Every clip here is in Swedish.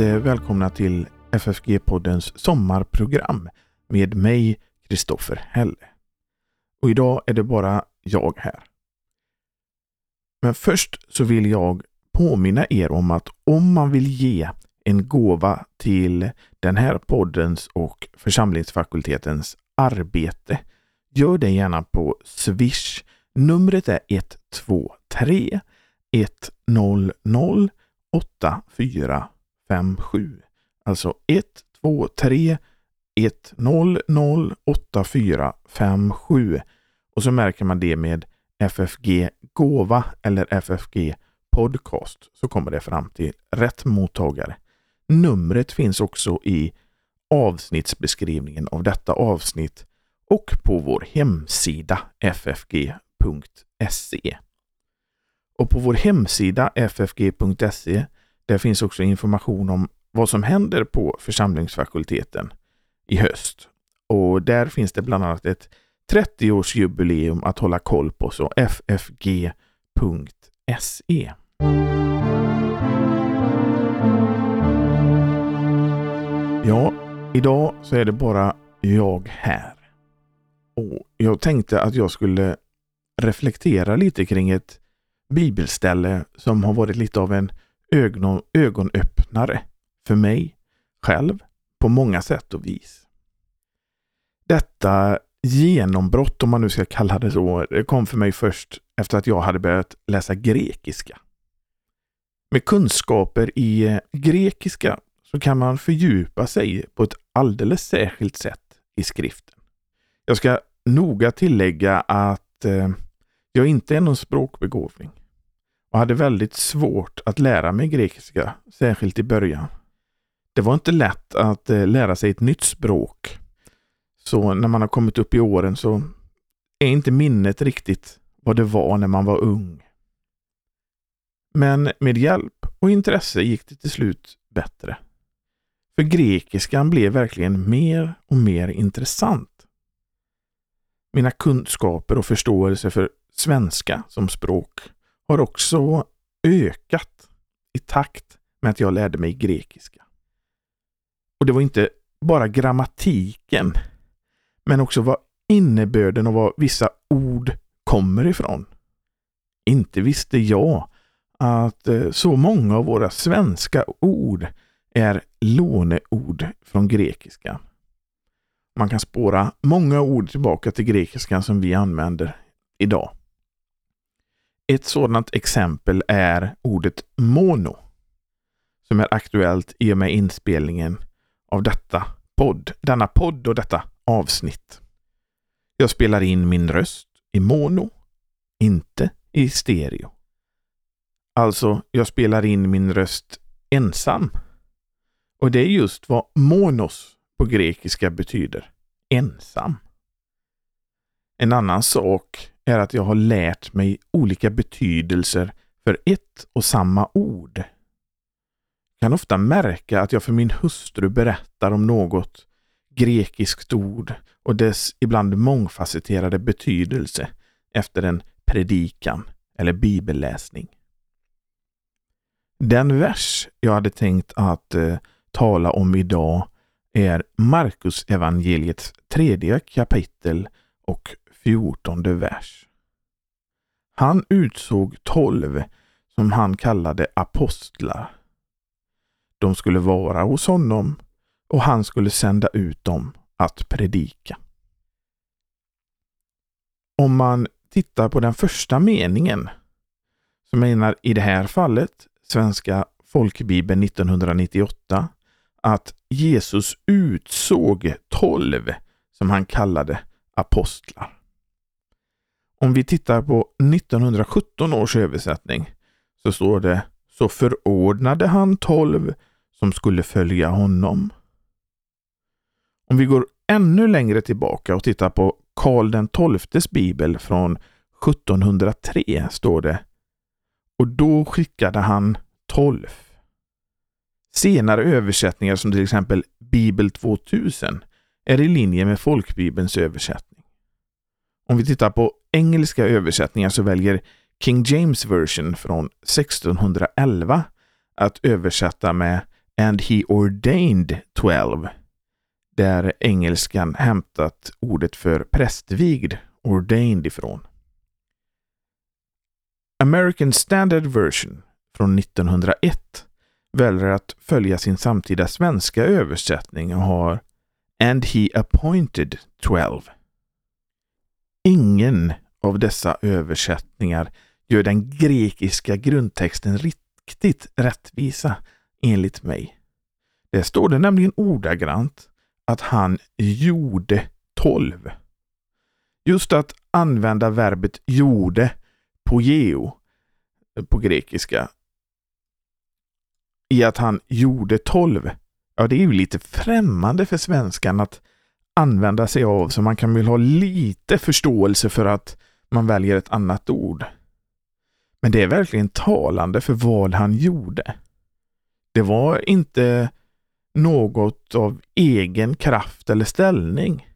Eh, välkomna till FFG-poddens sommarprogram med mig, Kristoffer Helle. Och idag är det bara jag här. Men först så vill jag påminna er om att om man vill ge en gåva till den här poddens och församlingsfakultetens arbete, gör det gärna på Swish. Numret är 123 100 5, 7. Alltså 1, 2, 3, 1, 0, 0, 8, 4, 5, 7. Och så märker man det med FFG gåva eller FFG podcast så kommer det fram till rätt mottagare. Numret finns också i avsnittsbeskrivningen av detta avsnitt och på vår hemsida ffg.se. Och på vår hemsida ffg.se där finns också information om vad som händer på församlingsfakulteten i höst. Och där finns det bland annat ett 30-årsjubileum att hålla koll på, så ffg.se. Ja, idag så är det bara jag här. Och jag tänkte att jag skulle reflektera lite kring ett bibelställe som har varit lite av en ögon, ögonöppnare för mig själv på många sätt och vis. Detta genombrott, om man nu ska kalla det så, det kom för mig först efter att jag hade börjat läsa grekiska. Med kunskaper i eh, grekiska så kan man fördjupa sig på ett alldeles särskilt sätt i skriften. Jag ska noga tillägga att eh, jag inte är någon språkbegåvning och hade väldigt svårt att lära mig grekiska, särskilt i början. Det var inte lätt att eh, lära sig ett nytt språk. Så när man har kommit upp i åren så är inte minnet riktigt vad det var när man var ung. Men med hjälp och intresse gick det till slut bättre. För grekiskan blev verkligen mer och mer intressant. Mina kunskaper och förståelse för svenska som språk har också ökat i takt med att jag lärde mig grekiska. Och det var inte bara grammatiken, men också vad innebörden och var vissa ord kommer ifrån. Inte visste jag att eh, så många av våra svenska ord är låneord från grekiska. Man kan spåra många ord tillbaka till grekiskan som vi använder idag. Ett sådant exempel är ordet mono som är aktuellt i och med inspelningen av detta podd, denna podd och detta avsnitt. Jag spelar in min röst i mono, inte i stereo. Alltså, jag spelar in min röst ensam. Och det är just vad monos på grekiska betyder. Ensam. En annan sak är att jag har lärt mig olika betydelser för ett och samma ord. Jag kan ofta märka att jag för min hustru berättar om något grekiskt ord och dess ibland mångfacetterade betydelse efter en predikan eller bibelläsning. Den vers jag hade tänkt att eh, tala om idag är Markus evangeliets tredje kapitel och fjortonde vers. Han utsåg tolv som han kallade apostlar. De skulle vara hos honom och han skulle sända ut dem att predika. Om man tittar på den första meningen, som menar i det här fallet Svenska folkbibeln 1998, att Jesus utsåg tolv som han kallade apostlar. Om vi tittar på 1917 års översättning så står det så förordnade han tolv som skulle följa honom. Om vi går ännu längre tillbaka och tittar på Karl den XIIs bibel från 1703 står det och då skickade han tolv. Senare översättningar som till exempel Bibel 2000 är i linje med folkbibelns översättning. Om vi tittar på engelska översättningar så väljer King James version från 1611 att översätta med And he ordained twelve, där engelskan hämtat ordet för prästvigd, ordained ifrån. American Standard Version från 1901 väljer att följa sin samtida svenska översättning och har And he appointed twelve. Ingen av dessa översättningar gör den grekiska grundtexten riktigt rättvisa enligt mig. Där står det nämligen ordagrant att han gjorde tolv. Just att använda verbet gjorde på geo, på grekiska i att han gjorde tolv. Ja, det är ju lite främmande för svenskan att använda sig av, så man kan väl ha lite förståelse för att man väljer ett annat ord. Men det är verkligen talande för vad han gjorde. Det var inte något av egen kraft eller ställning.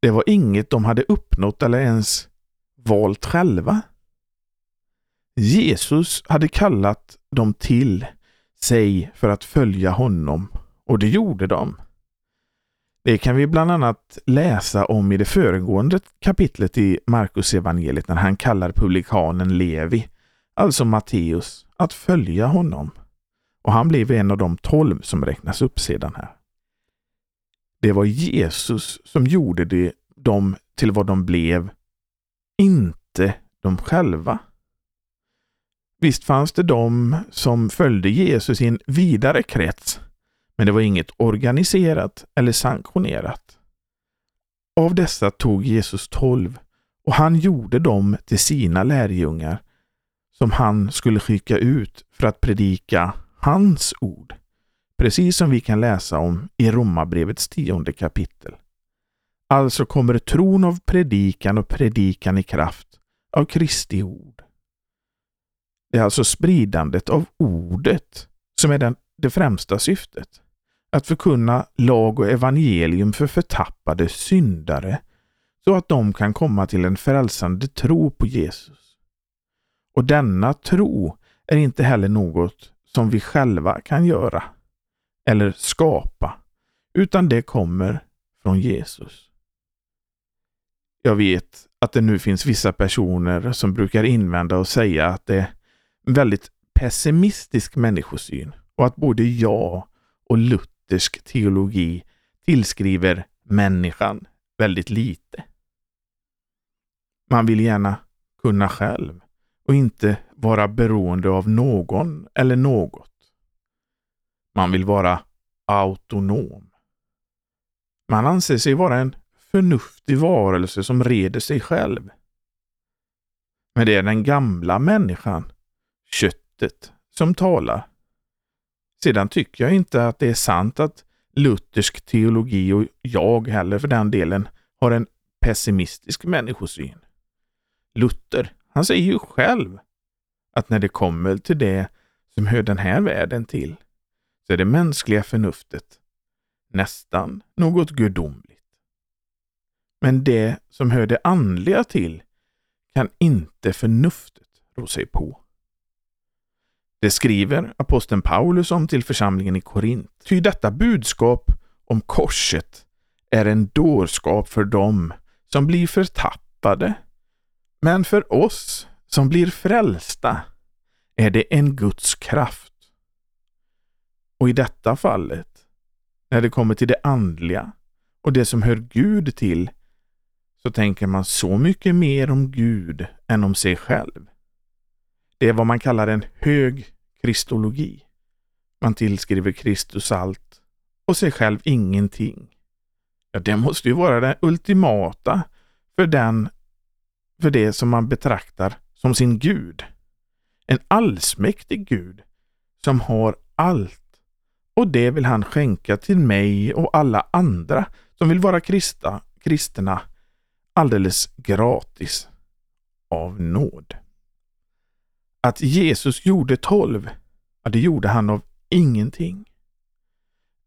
Det var inget de hade uppnått eller ens valt själva. Jesus hade kallat dem till sig för att följa honom och det gjorde de. Det kan vi bland annat läsa om i det föregående kapitlet i Markus evangeliet när han kallar publikanen Levi, alltså Matteus, att följa honom. Och han blev en av de tolv som räknas upp sedan här. Det var Jesus som gjorde det, dem till vad de blev, inte de själva. Visst fanns det de som följde Jesus i en vidare krets, men det var inget organiserat eller sanktionerat. Av dessa tog Jesus tolv och han gjorde dem till sina lärjungar som han skulle skicka ut för att predika hans ord. Precis som vi kan läsa om i Romarbrevets tionde kapitel. Alltså kommer tron av predikan och predikan i kraft av Kristi ord. Det är alltså spridandet av ordet som är den, det främsta syftet. Att förkunna lag och evangelium för förtappade syndare så att de kan komma till en frälsande tro på Jesus. Och denna tro är inte heller något som vi själva kan göra eller skapa, utan det kommer från Jesus. Jag vet att det nu finns vissa personer som brukar invända och säga att det är en väldigt pessimistisk människosyn och att både jag och Luther luthersk teologi tillskriver människan väldigt lite. Man vill gärna kunna själv och inte vara beroende av någon eller något. Man vill vara autonom. Man anser sig vara en förnuftig varelse som reder sig själv. Men det är den gamla människan köttet som talar. Sedan tycker jag inte att det är sant att luthersk teologi och jag heller för den delen har en pessimistisk människosyn. Luther, han säger ju själv att när det kommer till det som hör den här världen till så är det mänskliga förnuftet nästan något gudomligt. Men det som hör det andliga till kan inte förnuftet rå sig på. Det skriver aposteln Paulus om till församlingen i Korint. Ty detta budskap om korset är en dårskap för dem som blir förtappade. Men för oss som blir frälsta är det en Guds kraft. Och i detta fallet, när det kommer till det andliga och det som hör Gud till, så tänker man så mycket mer om Gud än om sig själv. Det är vad man kallar en hög kristologi. Man tillskriver Kristus allt och sig själv ingenting. Ja, det måste ju vara det ultimata för den, för det som man betraktar som sin Gud. En allsmäktig Gud som har allt och det vill han skänka till mig och alla andra som vill vara krista, kristna alldeles gratis av nåd. Att Jesus gjorde tolv, ja, det gjorde han av ingenting.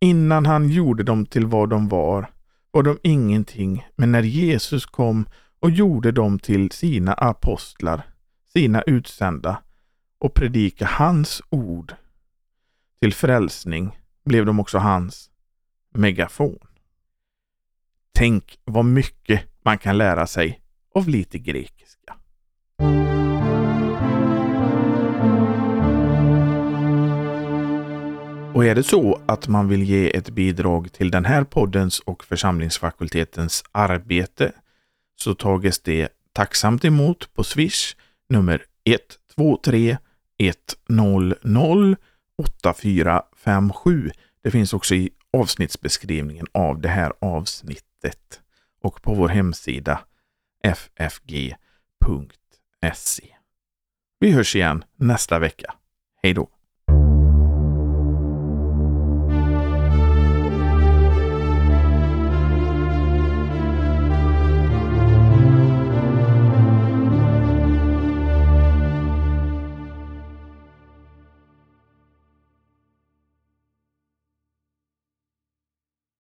Innan han gjorde dem till vad de var, var de ingenting, men när Jesus kom och gjorde dem till sina apostlar, sina utsända och predika hans ord, till frälsning blev de också hans megafon. Tänk vad mycket man kan lära sig av lite grekiska. Och är det så att man vill ge ett bidrag till den här poddens och församlingsfakultetens arbete så tages det tacksamt emot på Swish nummer 123 100 8457. Det finns också i avsnittsbeskrivningen av det här avsnittet och på vår hemsida ffg.se. Vi hörs igen nästa vecka. Hej då!